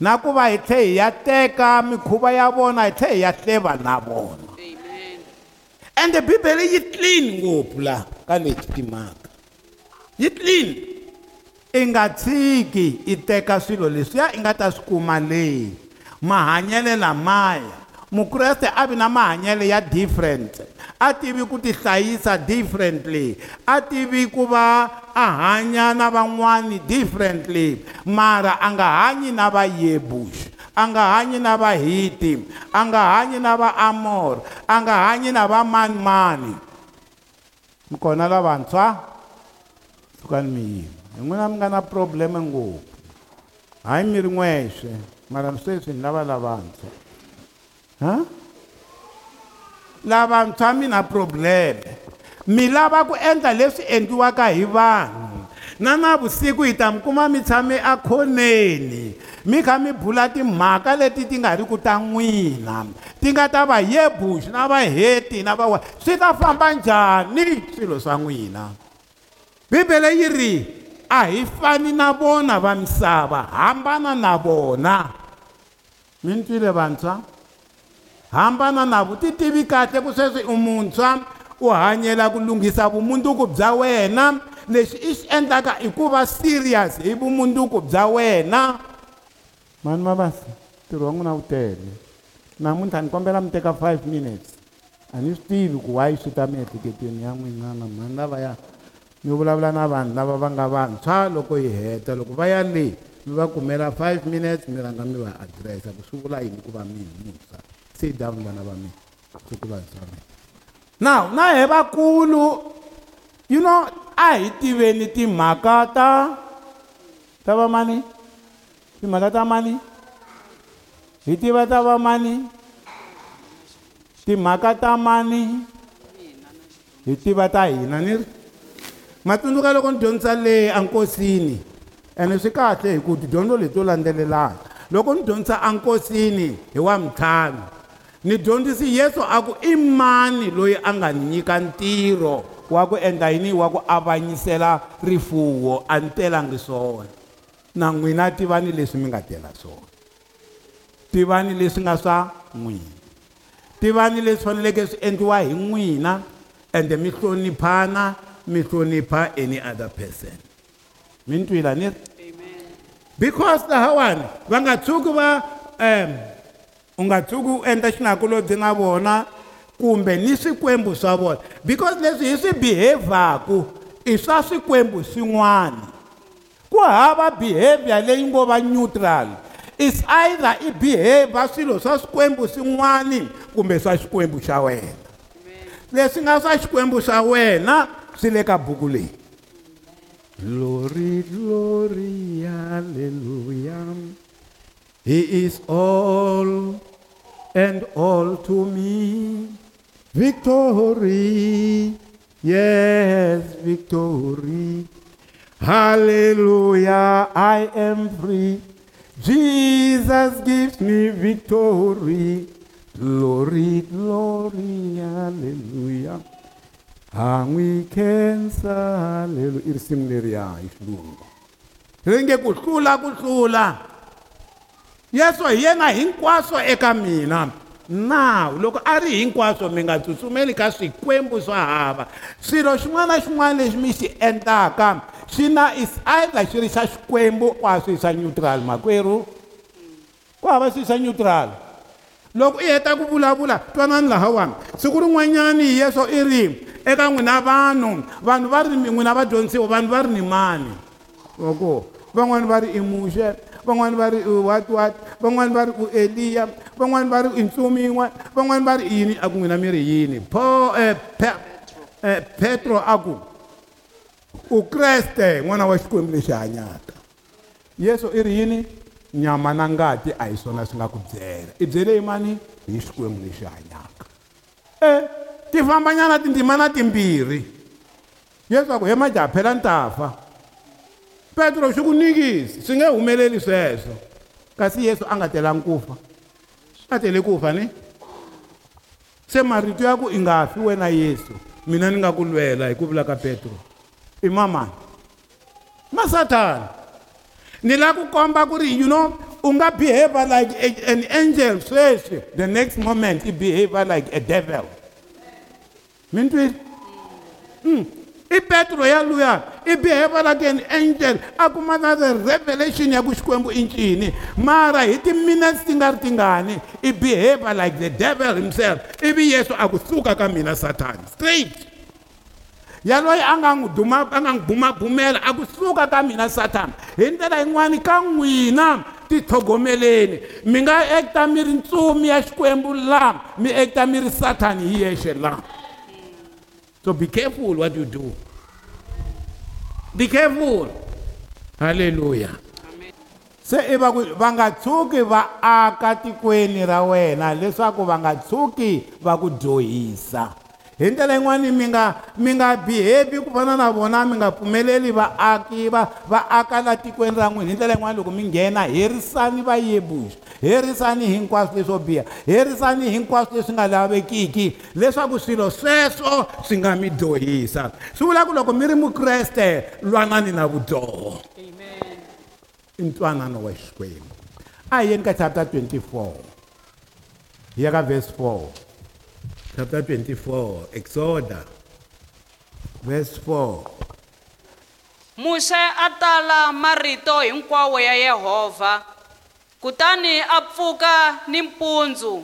Na ku va hi tlhe hi ya teka mikhuva ya vona hi tlhe hi ya hleva na vona. Ende bibele yi clean ngopfu laha ka leti timhaka. Yi clean. I nga tshiki i teka swilo leswiya i nga ta swi kuma leyi mahanyele lamaya. Mukreste a vi na mahanyele ya different. A tivi ku tihlayisa differently. A tivi ku va a hanya na van'wani differently. Mara a nga hanyi na vayebush a nga hanyi na vahiti a nga hanyi na vaamor a nga hanyi na vamanimani mi kona lavantshwa? Sukani mi yima hi n'wina mi nga na probleme ngopfu. Hayi mi ri n'wexe mara sweswi ni lava lavantshwa ha lavantshwa mi na probleme mi lava ku endla leswi endliwaka hi vanhu. Na navusiku hi ta mi kuma mi tshame akhoneni. Mi kha mi bula timhaka leti ti nga ri ku ta n'wina. Ti nga ta va yebush na vaheti na va swi ta famba njhani swilo swa n'wina? Bibele yi ri a hi fani na vona va misava hambana na vona. Mi ni twile vantshwa hambana na vo ti tivi kahle ku sweswi u muntshwa u hanyela ku lunghisa vumunduku bya wena. Lexi i xi endlaka i ku va serious hi vumunduku bya wena. Mani mavasi ntirho wa n'wina wu tele. Namuntlha ni kombela mi teka five minutes. A ni swi tivi ku wayi swi ta miehleketweni ya n'wina na mani lavaya mi vulavula na vanhu lava va nga vantshwa loko hi heta. Loko va ya le mi va kumela five minutes mi rhanga mi va adiresa ku swi vula yini ku va mi muntshwa down vana va mina siku now na he vakulu you know a hi tiveni timhaka ta ta va mani? Timhaka ta mani? Hi tiva ta va mani? Timhaka ta mani? Hi tiva ta hina ni ri? Matsundzuka loko ni dyondzisa le ankosini ene swi kahle hi ku tidyondzo leti to landzelelana loko ni dyondzisa enkosini hi wa mitlhanu ni dyondzisi yesu a ku i mani loyi a nga ni nyika ntirho wa ku endla yini wa ku avanyisela rifuwo a ni telangi swona. Na n'wina tivani leswi mi nga tela swona. Tivani leswi nga swa n'wina. Tivani leswi faneleke swi endliwa hi n'wina ende mi hloniphana mi hlonipha any other person. Mi ni twila ni? Ri because lahawani va nga tshuki va um u nga tshuki u endla xinakulobye na vona kumbe ni swikwembu swa vona. Because leswi hi swi behavhaku i swa swikwembu swin'wana. Ku hava behavior leyi ngo va neutral is either i behavior swilo swa swikwembu swin'wani kumbe swa xikwembu xa wena. Leswi nga swa xikwembu xa wena swi le ka buku leyi. Glory glory hallelujah. He is all and all to me. Victory yes victory. Hallelujah i am free. Jesus gives me victory. Glory glory hallelujah. Ha n'wi khensa haleluya i risimu leriya hi xilungu yesu hi yena hinkwaswo eka mina. Nawu loko a ri hinkwaswo mi nga tsutsumeli ka swikwembu swa hava. Swilo xin'wana na xin'wana lexi mi xi endlaka xi na is either xi ri xa xikwembu ku a swi xa neutral makwerhu. Ku hava swi xa neutral. Loko i heta ku vulavula twanani lahawani siku rin'wanyani yesu i ri eka n'wina vanhu vanhu va ri n'wina vadyondzisiwa vanhu va ri ni mani? Loko van'wani va ri i muxe van'wani va ri u what van'wani va ri u eliya van'wani va ri i ntsumi yin'wana van'wani va ri yini a ku n'wina mi ri yini eh, Pe- eh, petro a ku ukreste n'wana wa xikwembu lexi hanyaka. Yesu i ri yini? Nyama na ngati a hi swona swi nga ku byela. I byele yi mani? Hi xikwembu lexi hanyaka. E ti fambanyana tindzimana timbirhi. Yesu a ku he majaha phela ni ta fa petro swi ku nikisi swi nge humeleli sweswo kasi yesu a nga telangi ku fa a tele ku fa ni se marito ya ku i nga fi wena yesu. Mina ni nga ku lwela hi ku vula ka petro i mamani masatani ni la ku komba ku ri you know u nga behave like a, an angel sweswi the next moment i behave like a devil. Mi ni twile Mm. I petro yaluya i behave like an angel. A kuma na the revelation ya ku xikwembu i ncini. Mara hi timinutes ti nga ri tingani i behave like the devil himself. Ivi yesu a ku suka ka mina satani straight. Yaloyi a nga n'wi duma a nga n'wi bumabumela a kusuka ka mina satani hi ndlela yin'wani ka n'wina titlhogomeleni mi nga ekta mi ri ntsumi ya xikwembu laha mi ekta mi ri satani hi yexe laha so be careful what you do. Be careful. Halleluya se i va ku va nga tshuki va aka tikweni ra wena leswaku va nga tshuki va ku dyohisa hi ndlela yin'wani mi nga mi nga behave ku fana na vona mi nga pfumeleli vaaki va va aka la tikweni ra n'wina. Hi ndlela yin'wani loko mi nghena herisani vayebuxi herisani hinkwaswo leswo biha herisani hinkwaswo leswi nga lavekiki leswaku swilo sweswo swi nga mi dyohisa swi vula ku loko mi ri mukreste lwanani na vudyoho Amen. i ntwanano wa xikwembu. A hi yeni ka chapter 24 hi ya ka verse 4 chapter 24 exoda verse 4 Muse a tala marito hinkwawo ya Yehova. Kutani a pfuka nimpundzu,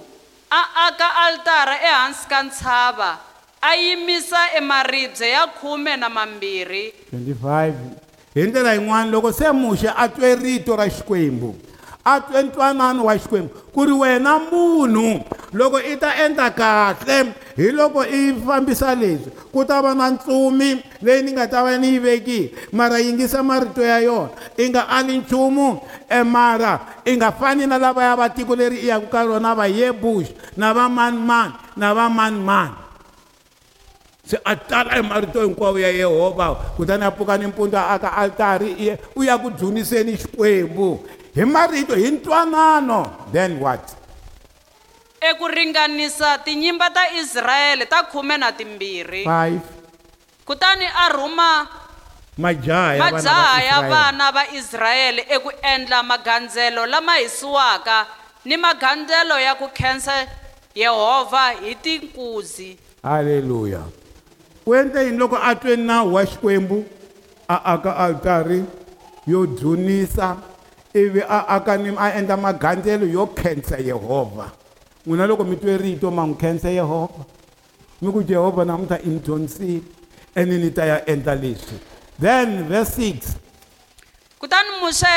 a aka altara ehansi ka ntshava, a yimisa emaribye ya khume na mambirhi. 25 hi ndlela yin'wana loko se muxe a twe rito ra xikwembu a twe ntwanano wa xikwembu ku ri wena munhu loko i ta endla kahle hi loko i fambisa leswi ku ta va na ntsumi leyi ni nga ta va ni yi vekile. Mara yingisa marito ya yona i nga ali nchumu e mara i nga fani na lavaya va tiko leri i yaku ka rona va yebush na va manimani na va manimani se a tala hi marito hinkwawo ya yehovha kutani a pfuka nimpundzu a aka altari u ya ku dzuniseni xikwembu. Hi marito hi ntwanano. Then what Eku ringanisa tinyimba ta Israyele ta khume na timbirhi. five Kutani a rhuma majaha ya majaha va ya vana va Israyele eku endla magandzelo lama hisiwaka ni magandzelo ya ku khensa Yehova hi tinkuzi. halleluya u endle yini loko a twe nawu wa xikwembu a aka altari yo dzunisa ivi a aka ni a endla magandzelo yo khensa yehovha n'wina loko mi twe rito ma n'wi khensa yehovha mi ku jehovha na i ni dyondzisile ene ni ta ya endla leswi then verse 6 Kutani Muse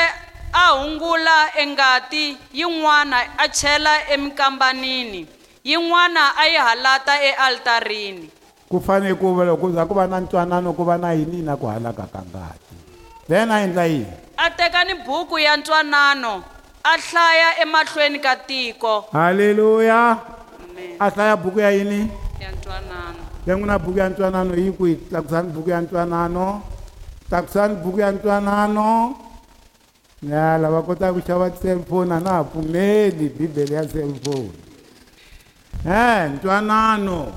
a hungula engati yin'wana a chela emikambanini, yin'wana a yi halata ealtarini. ku fanele ku va loko za ku va na ntwanano ku va na yini na ku halaka ka ngati. Then a endla yini? A teka ni buku ya ntwanano, a hlaya emahlweni ka tiko. halleluya Amen. a hlaya buku ya yini Ya ntwanano. ya n'wina buku ya ntwanano yi kwihi tlakusani buku ya ntwanano tlakusani buku ya ntwanano ya lava kotaka ku xava cellphone a na ha pfumeli bibele ya cellphone. E ntwanano.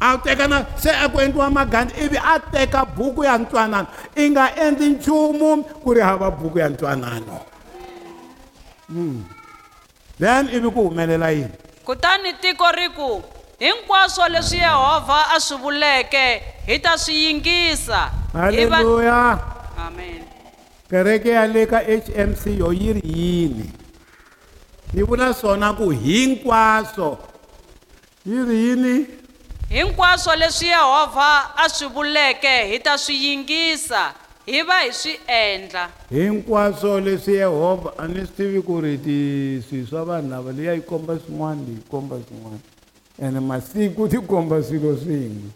A teka na se a ku endliwa magandi ivi a teka buku ya ntwanano i nga endli nchumu ku ri hava buku ya ntwanano Mm. then ivi ku humelela yini Kutani tiko ri ku hinkwaswo leswi Yehova a swi vuleke hi ta swi yingisa. Halleluya Amen. kereke ya le ka HMC yo yi ri yini yi vula swona ku hinkwaswo yi ri yini Hinkwaswo leswi Yehova a swi vuleke hi ta swi yingisa. Hi va hi swi endla. Hinkwaswo leswi yehovha a ni swi tivi ku ri ti swilo swa vanhu lava leyi a yi komba swin'wana yi komba swin'wana. Ene masiku ti komba swilo swin'we.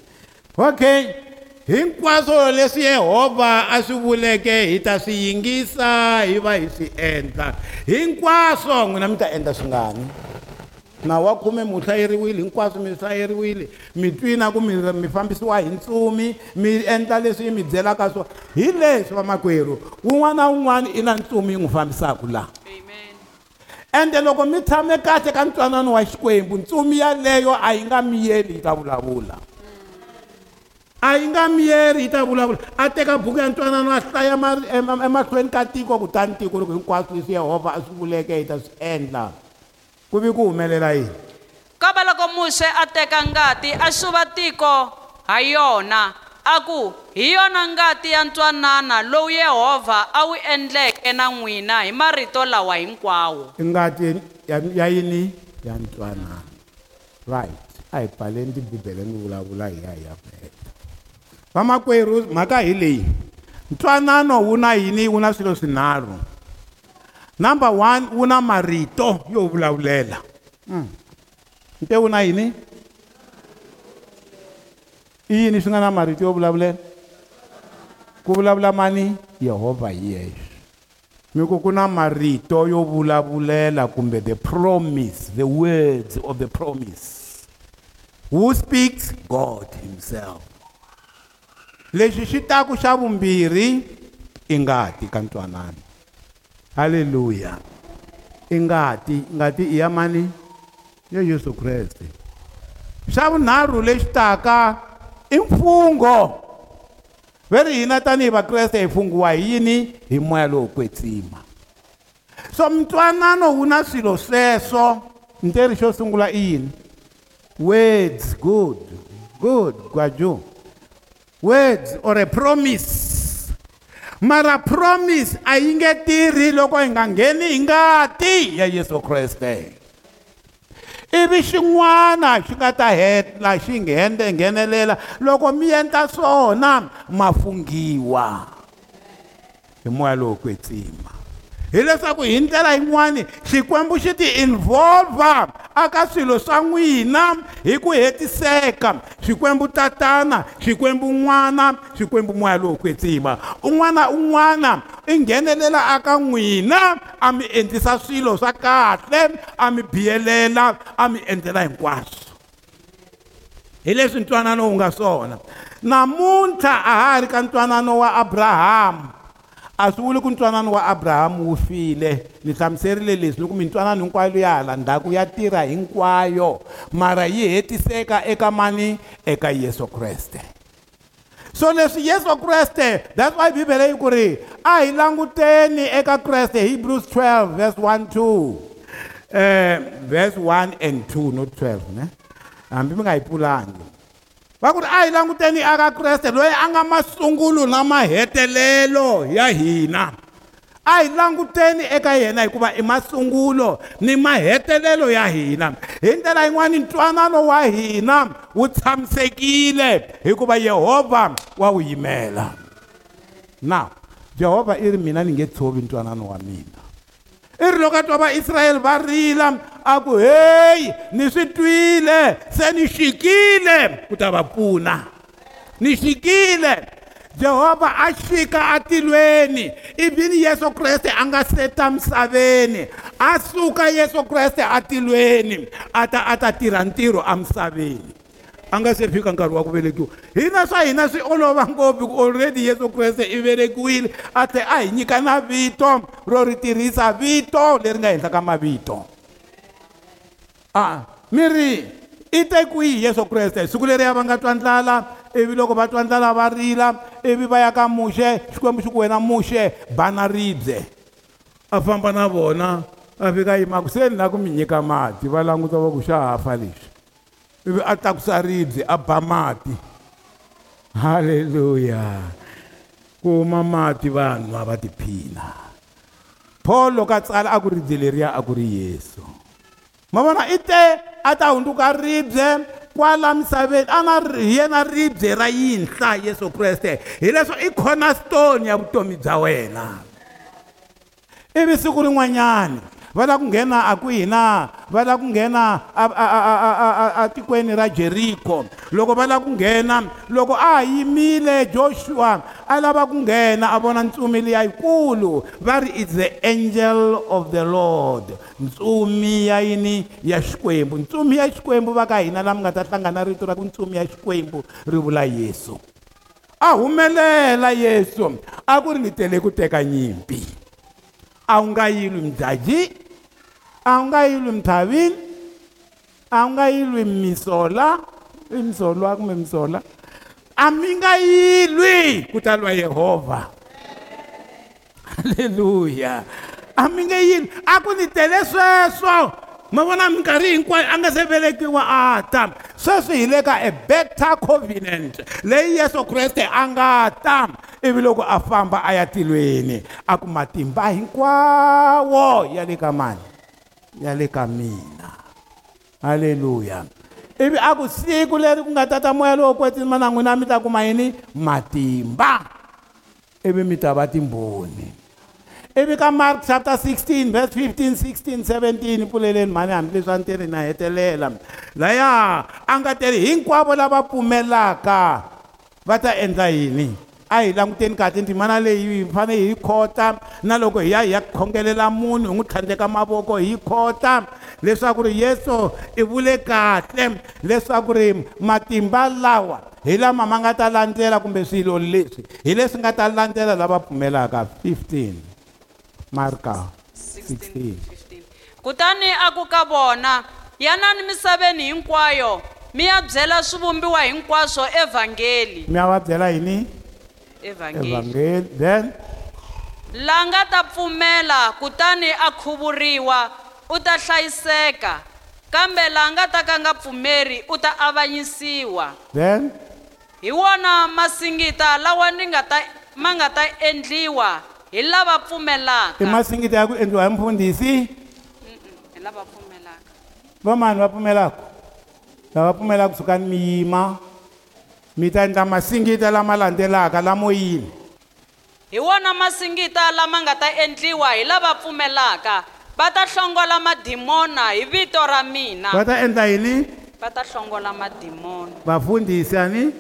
Okay hinkwaswo leswi yehovha a swi vuleke hi ta swi yingisa hi va hi swi endla. Hinkwaswo n'wina mi ta endla swingani? Nawu wa khume mi wu hlayeriwile hinkwaswo mi hlayeriwile mi twina ku mi mi fambisiwa hi ntsumi mi endla leswi yi mi byelaka swona hi leswi vamakwerhu wun'wana na wun'wana i na ntsumi yi n'wi fambisaka laha ende loko mi tshame kahle ka ntwanano wa xikwembu ntsumi yaleyo a yi nga miyeli yi ta vulavula. A yi nga miyeri yi ta vulavula. A teka buku ya ntwanano a hlaya ma- ema- emahlweni ka tiko kutani tiko loko hinkwaswo leswi yehovha a swi vuleke hi ta swi endla ku vi ku humelela yini? Kambe loko muse a teka ngati a xuva tiko ha yona a ku hi yona ngati ya ntwanana lowu yehovha a wu endleke na n'wina hi marito lawa hinkwawo. I ngati ya ya yini? Ya ntwanana. Right. A hi pfaleni tibibele ni vulavula hi ya hi ya vheta vamakwerhu mhaka hi leyi. Ntwanano wu na yini? Wu na swilo swinharhu number one wu na marito yo vulavulela Mm. nte wu na yini i yini swi nga na marito yo vulavulela ku vulavula mani? Yehovha hi yexe mi ku ku na marito yo vulavulela kumbe the promise the words of the promise. Who speaks? God himself. Lexi xi taku xa vumbirhi i ngati ka ntwanano halleluya i ngati i ya mani? Ya yesu kreste. Xa vunharhu lexi taka i mfungo. Ve ri hina tanihi vakreste hi fungiwa hi yini? Hi moya lowo kwetsima so mtwanano wu na swilo sweswo. Nteri xo sungula i yini? Words good good gwaju. Words or a promise. Mara promise a yi nge tirhi loko hi nga ngheni hi ngati ya yesu kreste. Ivi xin'wana xi nga ta hetla xi nghende nghenelela loko mi endla swona ma fungiwa. Hi moya lowo kwetsima hileswaku hi ndlela yin'wani xikwembu xi ti involva aka swilo swa n'wina hi ku hetiseka. Xikwembu tatana xikwembu n'wana xikwembu moya lowo kwetsima un'wana un'wana i nghenelela aka n'wina a mi endlisa swilo swa kahle a mi biyelela a mi endlela hinkwaswo. Hi leswi ntwanano wu nga swona. Namuntlha a ha ri ka ntwanano wa abrahamu a swi vuli ku ntwanano wa abrahamu wu file ni hlamuserile leswi loko mintwanano hinkwayo ya hala ndzhaku ya tirha hinkwayo mara yi hetiseka eka mani eka yesu kreste. So leswi yesu kreste that's why bibele yi ku ri a hi languteni eka kreste. Hebrews 12 verse 1 2 eh verse 1 and 2 not 12 ne? Hambi mi nga yi pulangi va ku ri a hi languteni aka kreste loyi a nga masungulo na mahetelelo ya hina. A hi languteni eka yena hikuva i masungulo ni mahetelelo ya hina. Hi ndlela yin'wani ntwanano wa hina wu tshamisekile hikuva yehovha wa wu yimela now jehovha i ri mina ni nge tshovi ntwanano wa mina. I ri loko a twa vaisrayele va rila a ku heyi ni swi twile se ni xikile ku ta va pfuna ni xikile jehovha a xika atilweni. Ivi ni yesu kreste a nga seta misaveni a suka yesu kreste atilweni. A ta a ta tirha ntirho emisaveni a nga se fika nkarhi wa ku velekiwa hina swa hina swi olova ngopfu ku already yesu kreste i velekiwile a tlhe a hi nyika na vito ro ri tirhisa vito leri nga henhla ka mavito a mi ri i te kwihi yesu kreste? Siku leriya va nga twa ndlala ivi loko va twa ndlala va rila ivi va ya ka muxe xikwembu xi ku wena muxe bana ribye. A famba na vona a fika yimaku se ni la ku mi nyika mati va languta va ku xa hafa lexi ivi a tlakusa ribye a ba mati. Halleluya kuma mati vanhu va tiphina paul loko a tsala a ku ribye leriya a ku ri yesu. Ma vona i te a ta hundzuka ribye kwala misaveni a ri- hi yena ribye ra yinhla yesu kreste. Hileswo i cornerstone ya vutomi bya wena. Ivi siku rin'wanyani va lava ku nghena a kwihi na va lava ku nghena a- a- a- a- a- a- a tikweni ra jeriko. Loko va lava ku nghena loko a ha yimile joshua a lava ku nghena a vona ntsumi liya yikulu. Va ri it's the angel of the lord. Ntsumi ya yini? Ya xikwembu. Ntsumi ya xikwembu va ka hina lama nga ta hlangana rito ra ku ntsumi ya xikwembu ri vula yesu. A humelela yesu. A ku ri ni tele ku teka nyimpi aungayilwi ilum aungayilwi mthavini ilum misola imsolwa kumbe misola amingayilwi kutalwa yehovha haleluya. Amingayilwi. Akunitele sweswo ma vona minkarhi hinkwayo a nga se velekiwa a ta sweswi hi le ka a better covenant. Leyi yesu kreste a nga ta ivi loko a famba a ya tilweni a ku matimba hinkwawo. Ya le ka mani? Ya le ka mina. Halleluya ivi a ku siku leri ku nga tata moya lowo kwetsini mana n'wina mi ta kuma yini matimba. Ivi mi ta va timbhoni ivi ka mark chapter 16 verse 15 16 17 pfuleleni mhani hambileswi a ni teri na hetelela laya a nga teri hinkwavo lava pfumelaka va ta endla yini? A hi languteni kahle ndzimana leyi hi fanele hi khota na loko hi ya hi ya khongelela munhu hi n'wi tlhandleka mavoko hi khota leswaku ri yesu i vule kahle leswaku ri matimba lawa hi lama ma nga ta landzela kumbe swilo leswi hi leswi nga ta landzela lava pfumelaka 15 marka 16 kutani a ku ka vona yanani misaveni hinkwayo mi ya byela swivumbiwa hinkwaswo evhangeli. Mi ya va byela yini? Evhangeli. Then la nga ta pfumela kutani a khuvuriwa u ta hlayiseka kambe la nga ta ka nga pfumeri u ta avanyisiwa. then hi wona masingita lawa ni nga ta ma nga ta endliwa hi lava pfumelaka i masingita ya ku endliwa hi mfundhisi. Hi lava pfumelaka va mani va pfumelaka lava pfumelaka sukani mi yima mi ta endla masingita lama landzelaka lamo yini hi wona masingita lama nga ta endliwa hi lava pfumelaka va ta hlongola madimona hi vito ra mina. Va ta endla yini? Va ta hlongola madimona. Vafundhisi ani?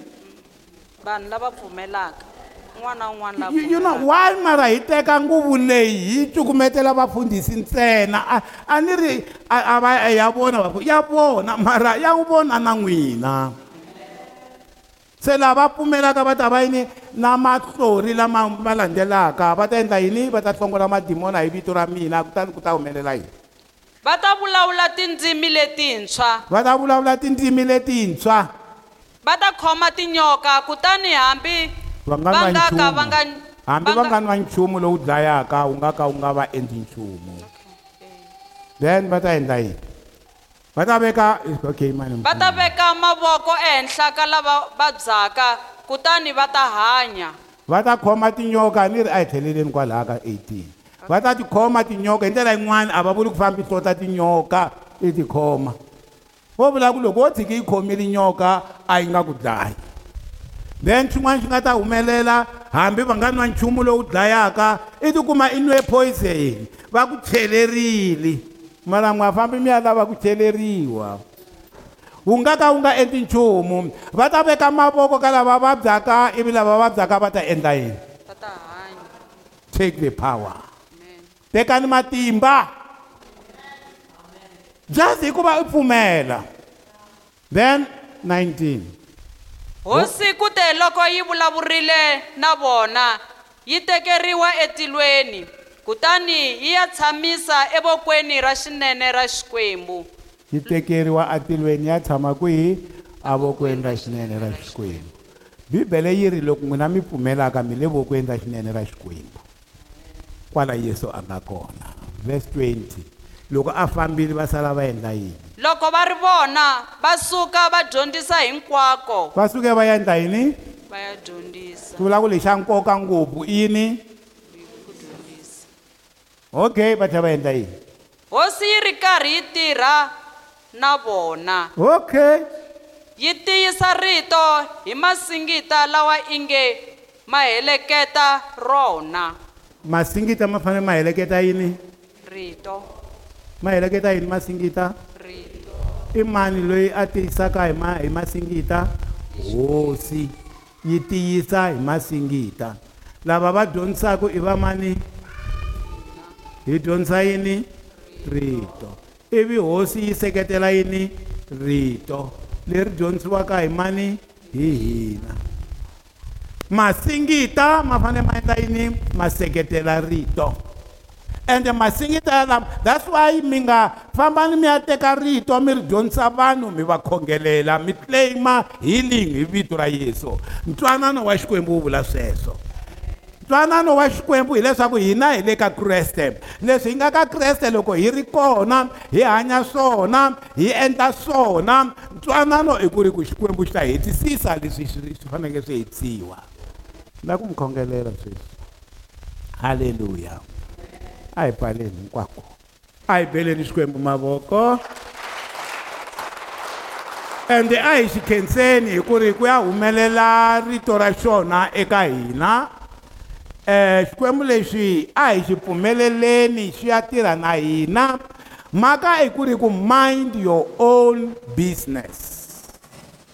Vanhu lava pfumelaka un'wana na un'wana la You- you know why mara hi teka nguvu leyi hi cukumetela vafundhisi ntsena a- a ni ri a a va ya vona vafu- ya vona mara ya vona na n'wina. Se lava pfumelaka va ta va yini na mahlori lama ma landzelaka va ta endla yini va ta hlongola madimona hi vito ra mina kutani ku ta humelela yini? Va ta vulavula tindzimi letintshwa. Va ta vulavula tindzimi letintshwa. Va ta khoma tinyoka kutani hambi va nga va nchumu hambi va va nchumu lowu dlayaka wu nga ka wu nga va endli nchumu then va ta endla yini? Va ta veka okay mani va ta veka mavoko ehenhla ka lava vabyaka kutani va ta hanya. Va ta khoma tinyoka ni ri a hi tlheleleni kwalaha ka 18 va ta tikhoma tinyoka hi ndlela yin'wana a va vuli ku fambi hlota tinyoka i tikhoma vo vula ku loko wo tshiki yi khomile nyoka a yi nga ku dlayi then xin'wana xi nga ta humelela hambi va nga nwa nchumu lowu dlayaka i tikuma i nwe poison va ku chelerile mara n'wa fambi mi ya lava ku cheleriwa wu nga ka wu nga endli nchumu va ta veka mavoko ka lava vabyaka ivi lava vabyaka va ta endla yini take the power. Tekani matimba. Just hikuva i pfumela then 19 hosi ku te loko yi vulavurile na vona yi tekeriwa etilweni kutani yi ya tshamisa evokweni ra xinene ra xikwembu. Yi tekeriwa atilweni ya tshama kwihi? Avokweni ra xinene ra xikwembu. Bibele yi ri loko n'wina mi pfumelaka mi le vokweni ra xinene ra xikwembu. Kwala yesu a nga kona. Vhesi 20 loko a fambile va sala va endla yini loko va ri vona va suka va dyondzisa hinkwako. Va suke va endla yini va ya dyondzisa. Swi vula ku lexa nkoka ngopfu i yini? Ku dyondzisa okay va tlhela va endla yini? Hosi yi ri karhi yi tirha na vona. Okay yi tiyisa rito hi masingita lawa inge ma heleketa rona. Masingita ma fanele ma heleketa yini? Rito. Ma heleketa yini masingita rito i mani loyi a tiyisaka hi ma hi masingita hosi yi tiyisa hi masingita. Lava va dyondzisaka i va mani? Hi dyondzisa yini? Rito. Ivi hosi yi seketela yini? Rito. Leri dyondzisiwaka hi mani? Hi hina. Masingita ma fanele ma endla yini? Ma seketela rito ende masingita lama that's why mi nga fambani mi ya teka rito mi ri dyondzisa vanhu mi va khongelela mi claima healing hi vito ra yesu. Ntwanano wa xikwembu wu vula sweswo. Ntwanano wa xikwembu hileswaku hina hi le ka kreste. Leswi hi nga ka kreste loko hi ri kona hi hanya swona hi endla swona ntwanano i ku ri ku xikwembu xi ta hetisisa leswi swi fanekele swi hetisiwa na ku mi khongelela sweswi. Halleluya a hi pfaleni hinkwako a hi beleni xikwembu mavoko ende a hi xi khenseni hi ku ri ku ya humelela rito ra xona eka hina um xikwembu lexi a hi xi pfumeleleni xi ya tirha na hina mhaka i ku ri ku mind your own business.